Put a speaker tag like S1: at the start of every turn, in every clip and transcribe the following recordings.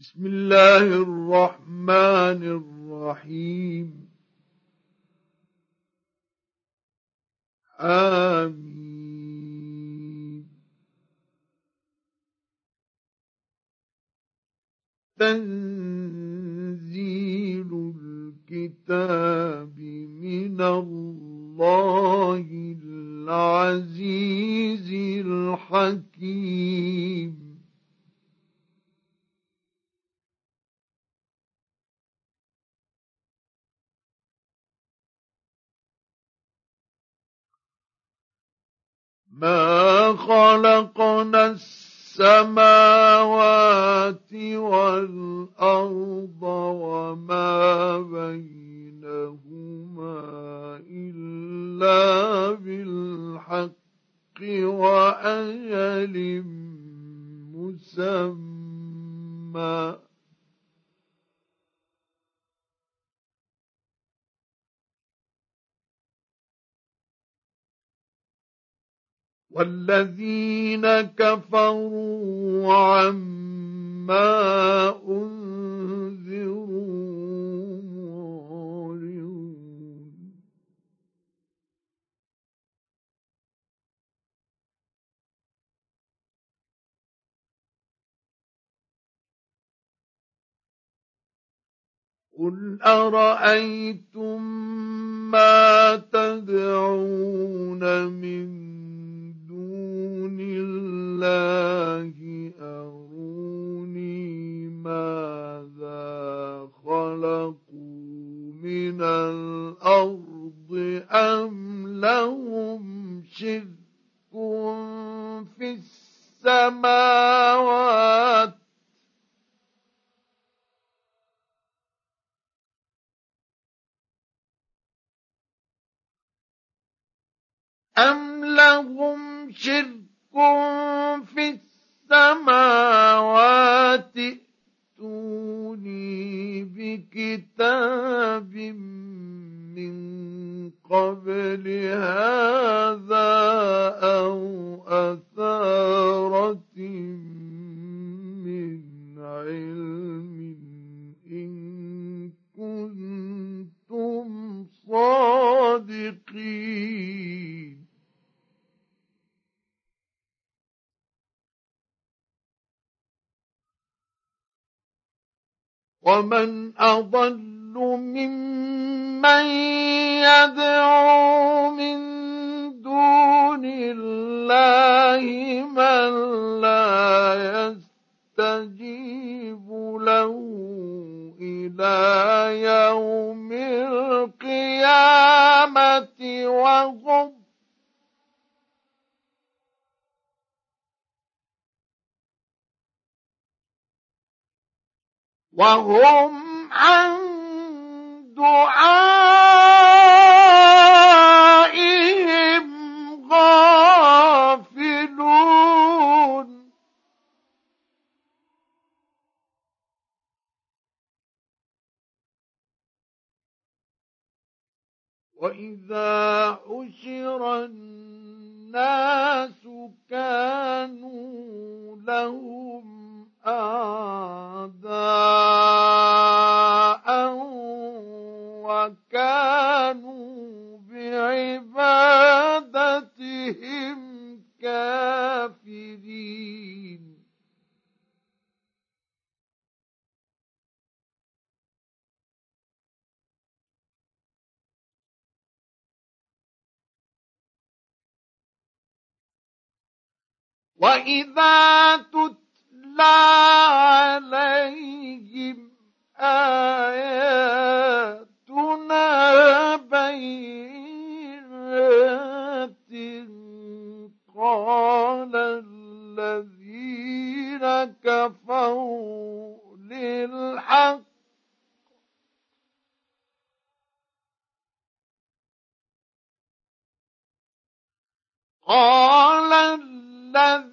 S1: بسم الله الرحمن الرحيم. آمين. تنزيل الكتاب من الله العزيز الحكيم. ما خلقنا السماوات والارض وما بينهما الا بالحق واجل مسمى. والذين كفروا عما أنذروا معرضون. قل أرأيتم ما تدعون من الله أروني ماذا خلقوا من الأرض أم لهم شرك في السماوات أم لهم شرك في السماوات ائتوني بكتاب من قبل هذا ومن أضل وهم عن دعائهم غافلون. وإذا حشر الناس كانوا لهم أعداء وكانوا بعبادتهم كافرين. وإذا تتلى عليهم آياتنا بينات. قال الذين كفروا للحق قال الذين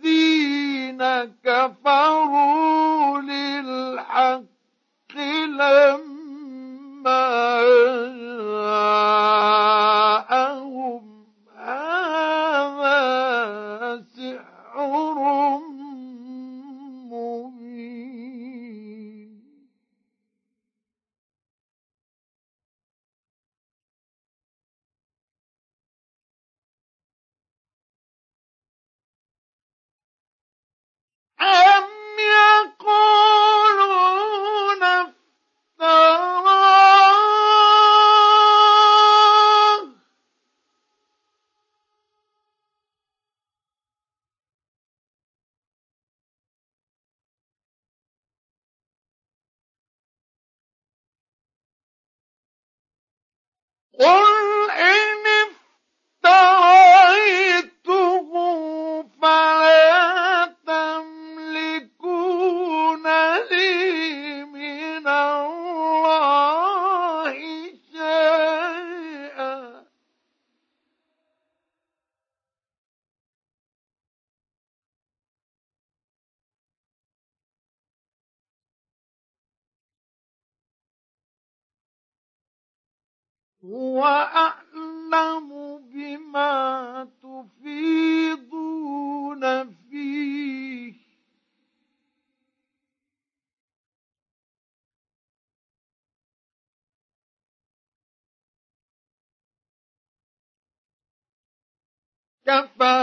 S1: هو أعلم بما تفيضون فيه. كفى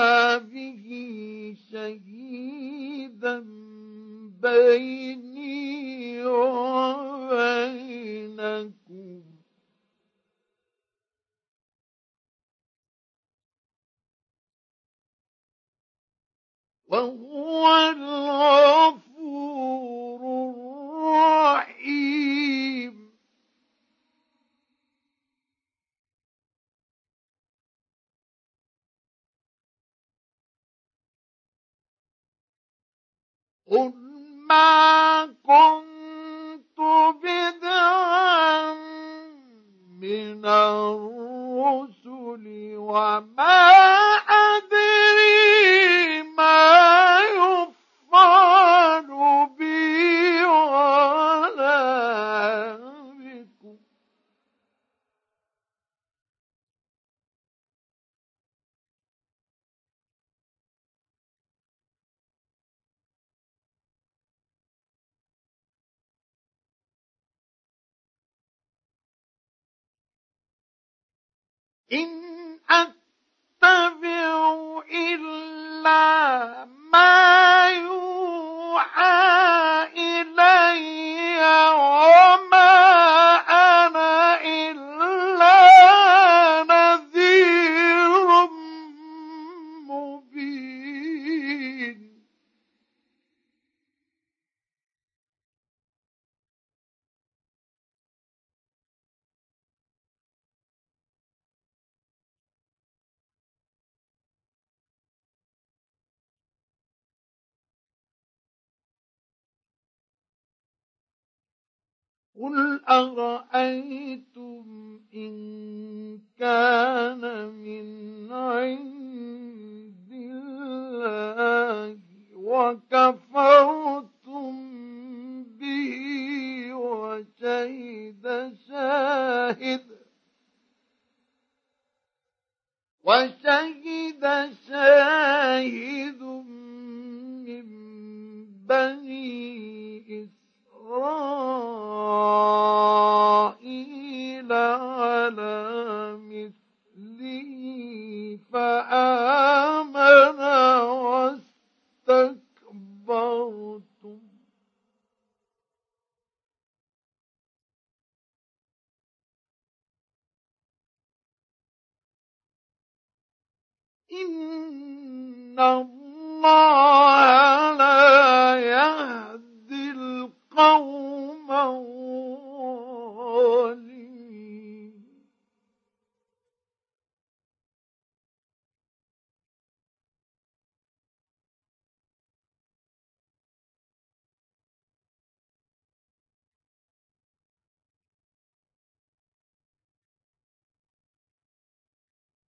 S1: قل ما كنت بدعا من الرسل وما قل أرأيتم إن كان من عند الله وكفرتم به وشهد شاهد وشهد شاهد من بني إسرائيل على مثله فآمن واستكبرتم. إن الله لا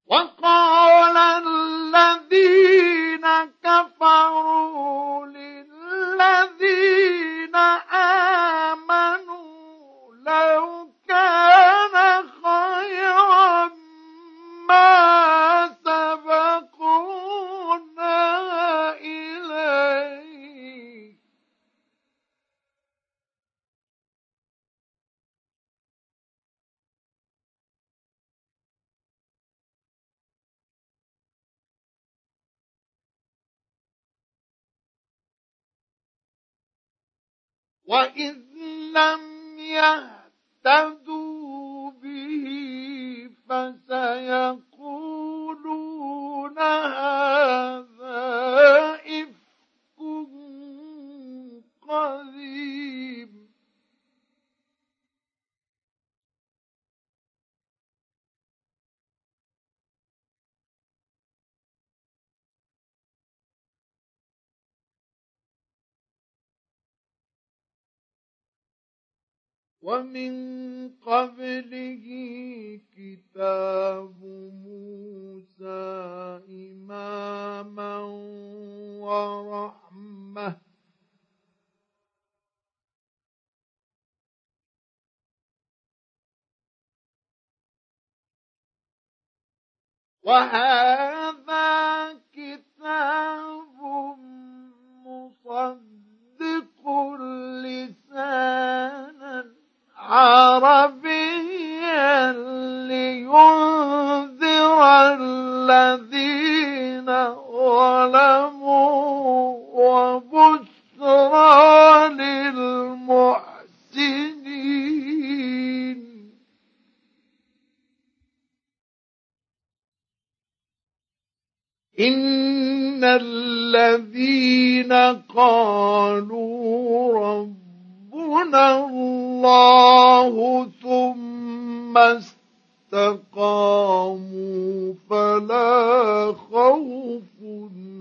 S1: وقال Or in ومن قبله كتاب موسى إماما ورحمة. وهذا كتاب مصدق لسانا عربيا لينذر الذين ظلموا وبشرى للمحسنين. إن الذين قالوا ربنا الله ثم استقاموا فلا خوف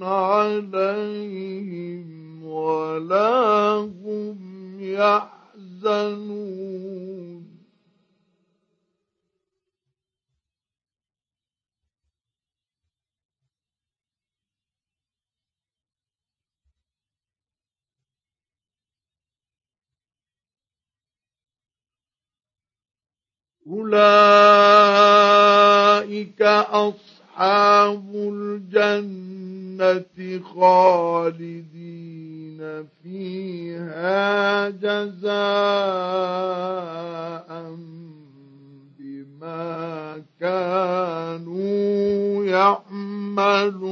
S1: عليهم ولا هم يحزنون أولئك أصحاب الجنة خالدين فيها جزاء بما كانوا يعملون.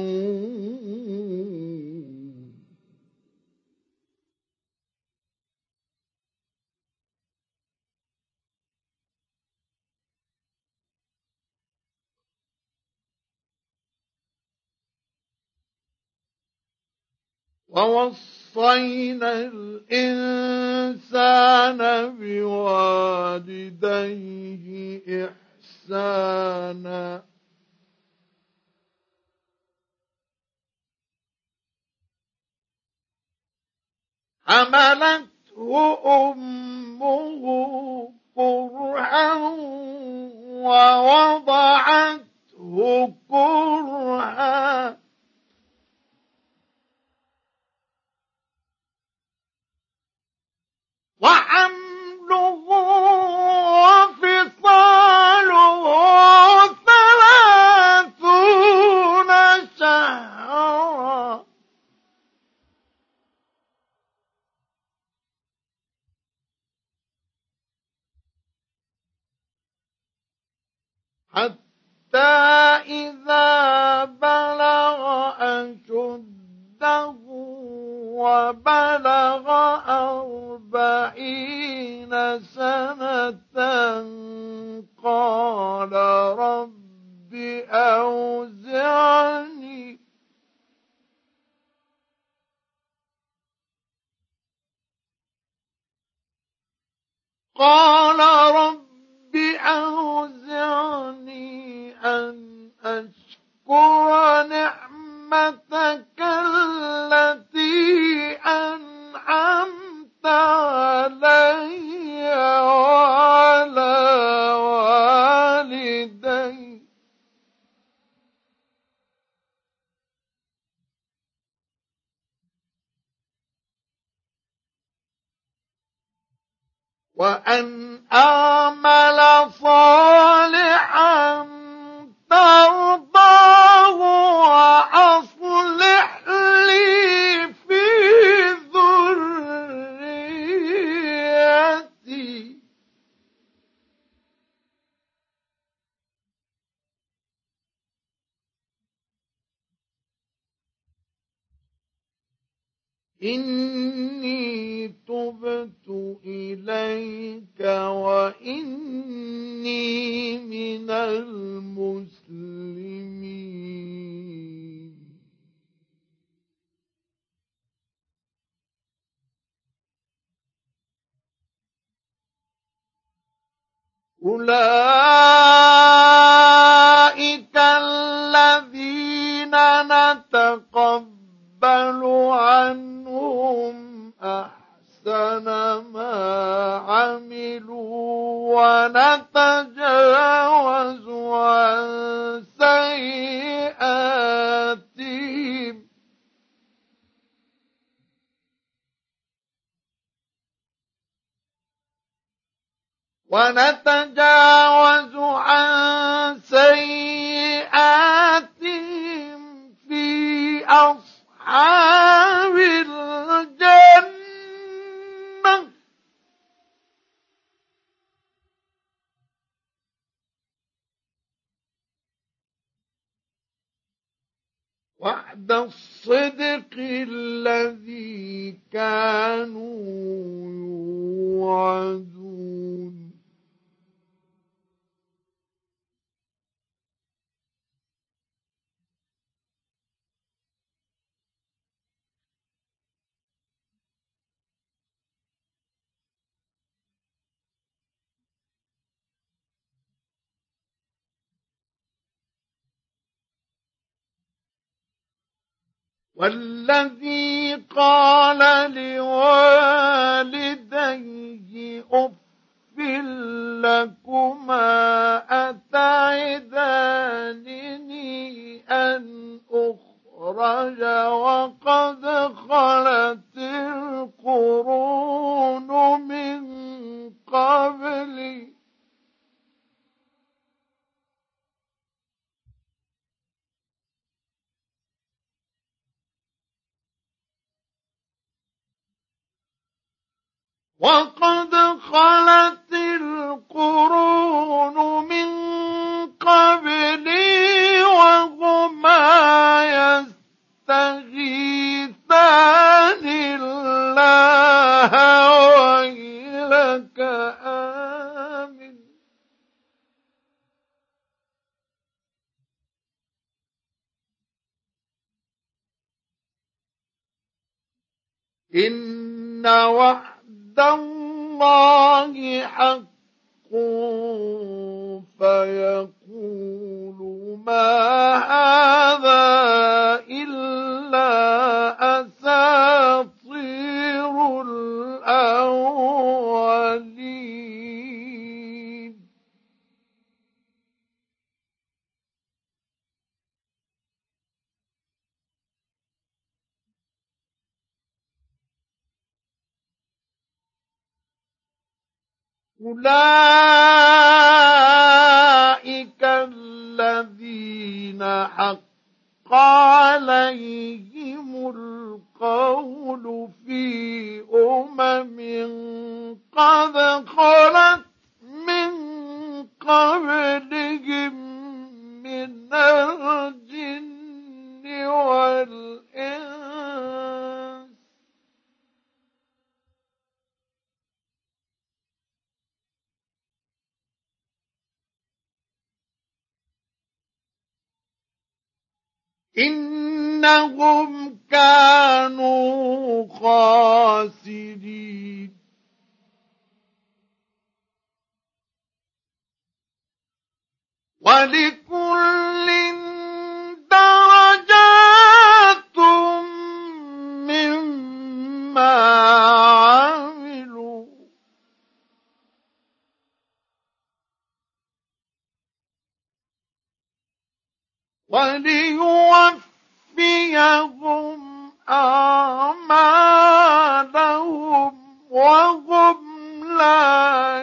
S1: ووصينا الإنسان بوالديه إحسانا. حملته أمه كرها ووضعته كرها وحمله وفصاله ثلاثون شهرا. حتى إذا بلغ أشده وبلغ قال رب أوزعني. قال رب أوزعني أن أشكر وأن أعمل صالحا ترضاه وأصلح لي في ذريتي. إني وإني من المسلمين. أولئك الذين نتقبل عنهم أحسن ما عملوا. ونتجاوز عن سيئاتهم. ونتجاوز الصدق الذي كانوا والذي قال لوالديه أف لكما أتعدانني أن أخرج وقد خلت القرون من قبلي وقد خلت القرون من قبلي وهما يستغيثان الله ويلك آمن. إن وحد الله حق فيقول ما هذا أولئك الذين حق عليهم القول في أمم قد خلت من قبلهم من الجن والإنس إنهم كانوا خاسرين. ولكل درجات مما عملوا وليوفيهم أعمالهم وهم لا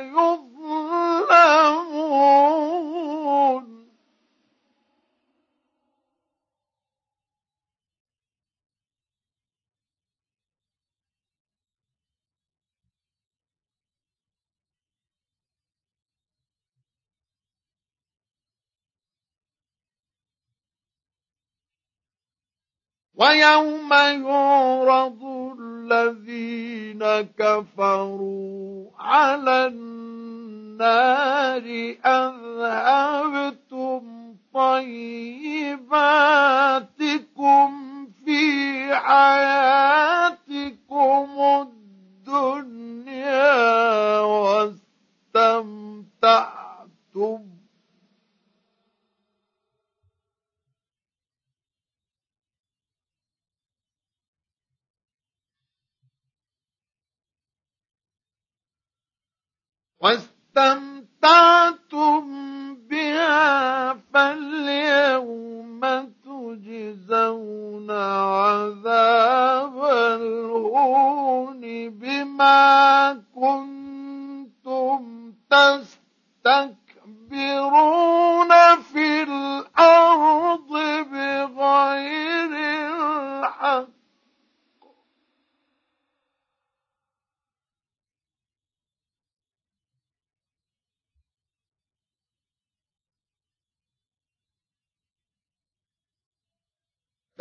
S1: ويوم يعرض الذين كفروا على النار أذهبتم طيباتكم في حياتكم الدنيا واستمتعتم واستمتعتم بها فاليوم تجزون عذاب الهون بما كنتم تسرون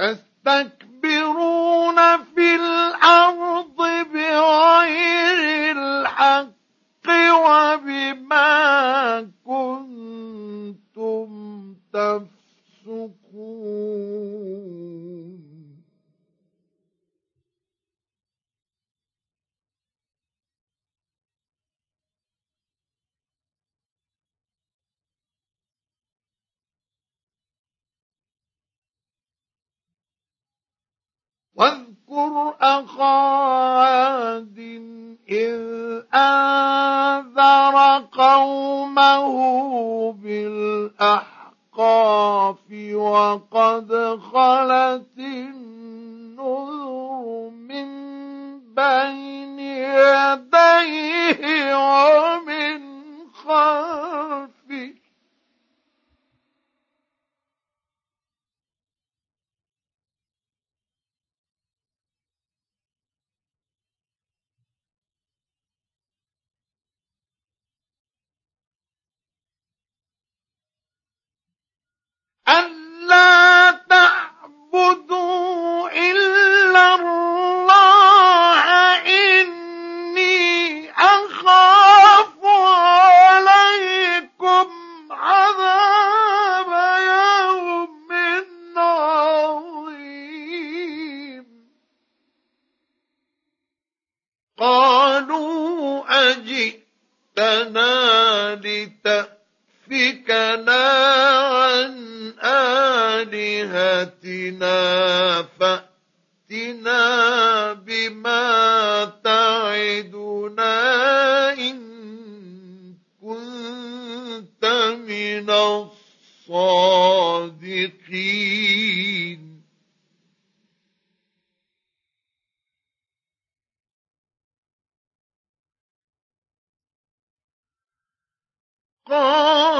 S1: تستكبرون في الأرض واذكر أخا عاد إذ أنذر قومه بالأحقاف وقد خلت النذر من بين يديه ومن خلفه تعبدوا إلا الله إني أخاف عليكم عذاب يوم عظيم. قالوا أجئتنا لتأفكنا عن آلهتنا فأتنا بما تعدنا إن كنت من الصادقين. قال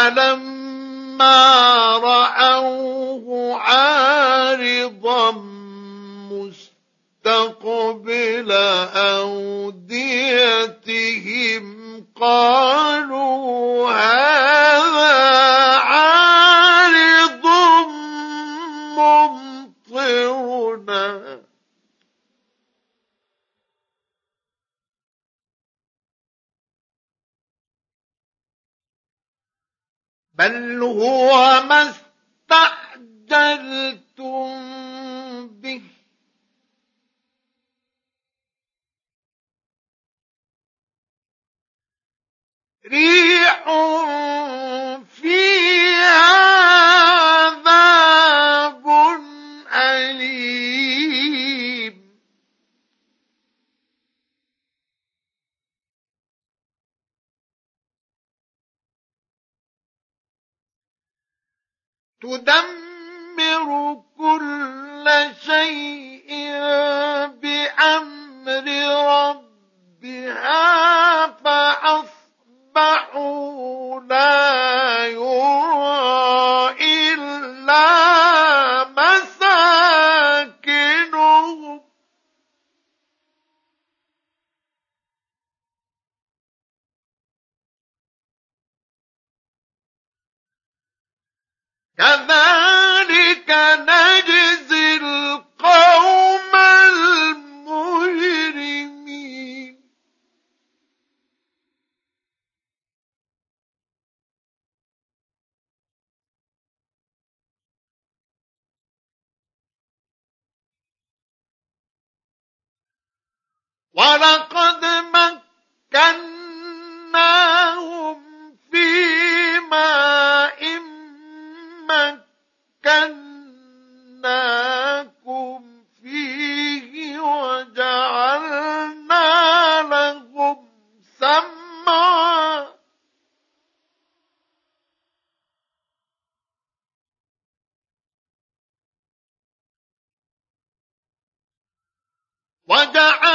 S1: فلما رأوه عارضا مستقبل أوديتهم قالوا هذا بل هو ما استعجلتم به. ريح فيها تدمر كل شيء وجعلنا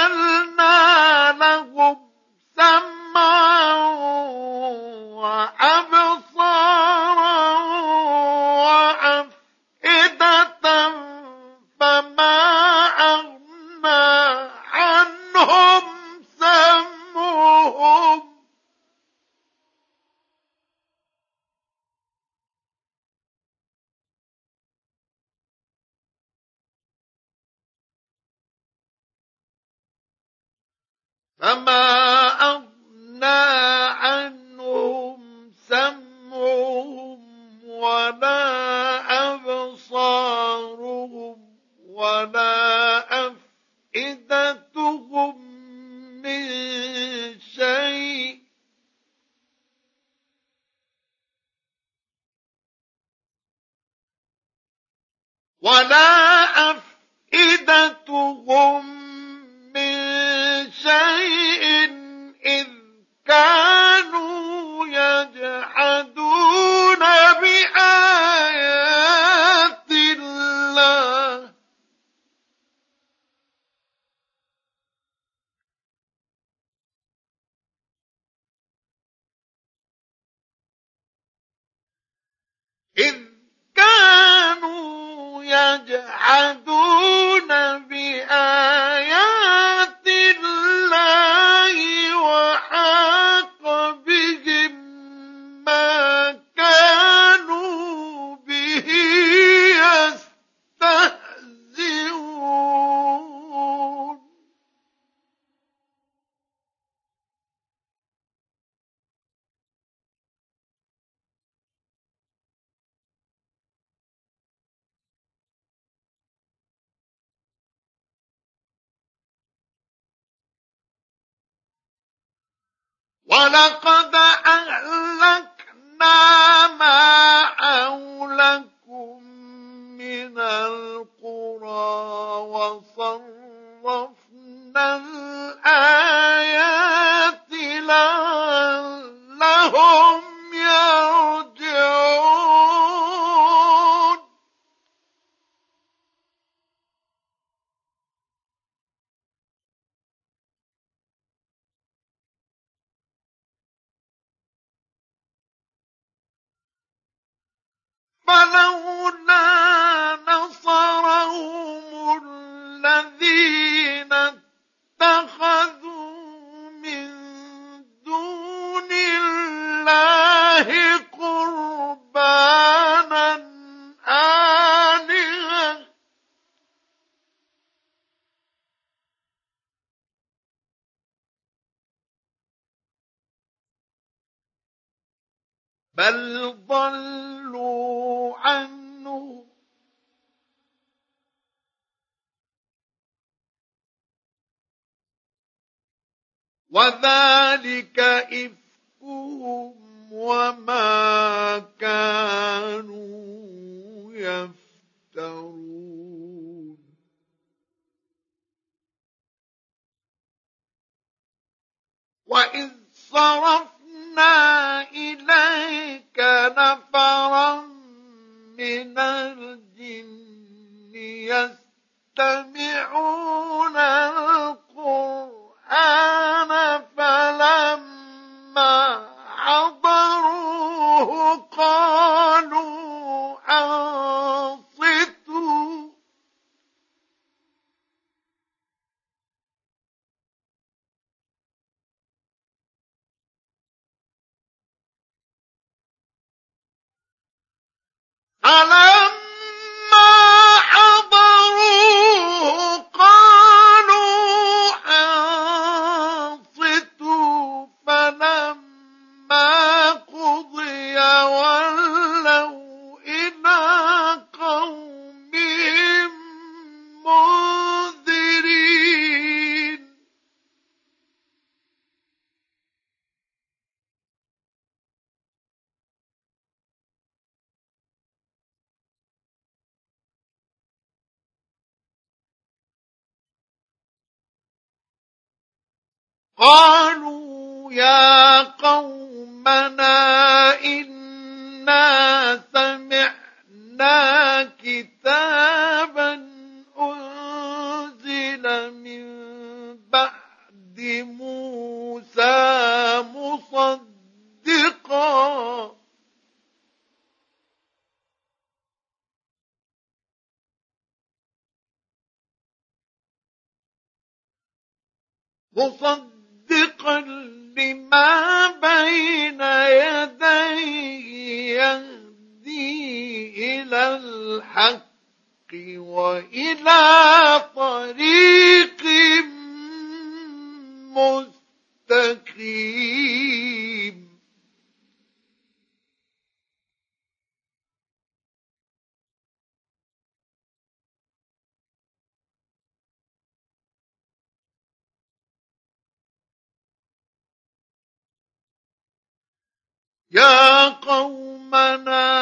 S1: ولقد وذلك إفكهم وما قالوا يا قومنا إنا سمعنا كتابا أنزل من بعد موسى مصدقا. مصدقا لما بين يديه يهدي إلى الحق وإلى طريق مستقيم. يا قومنا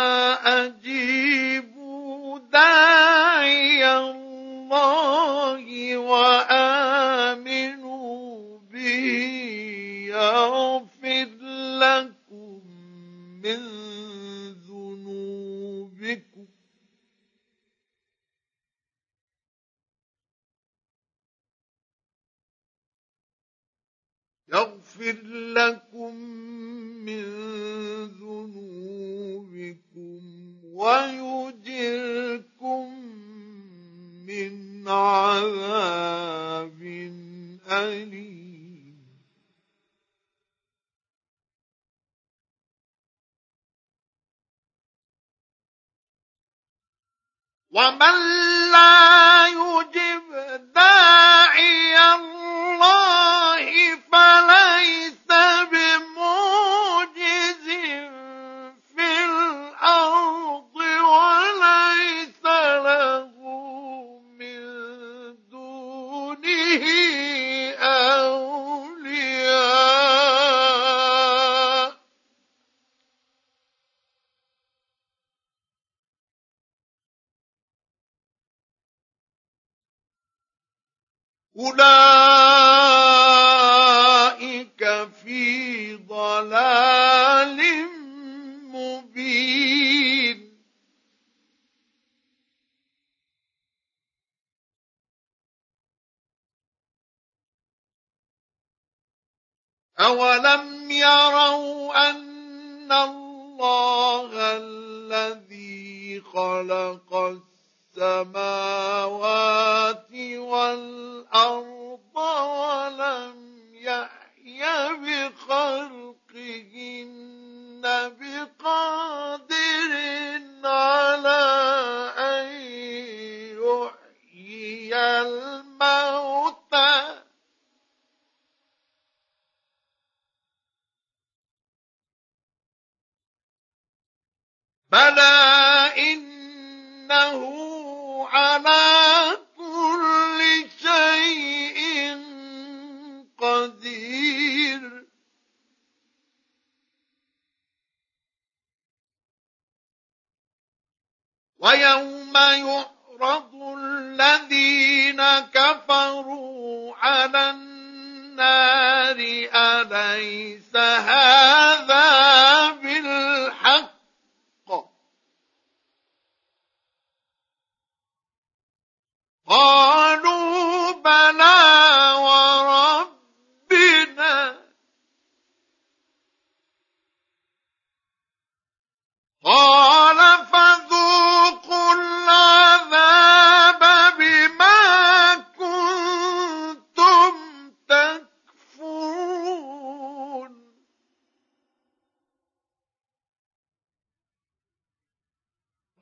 S1: الموت.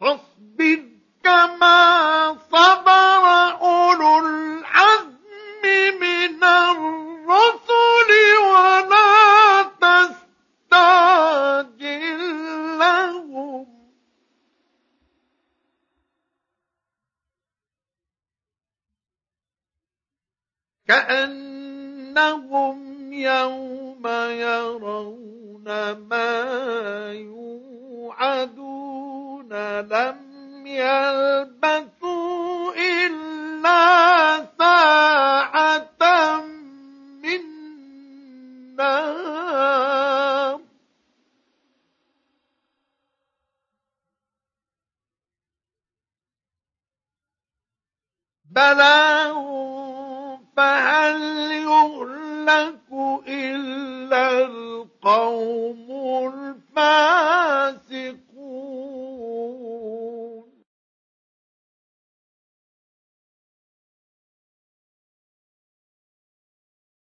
S1: فاصبر كما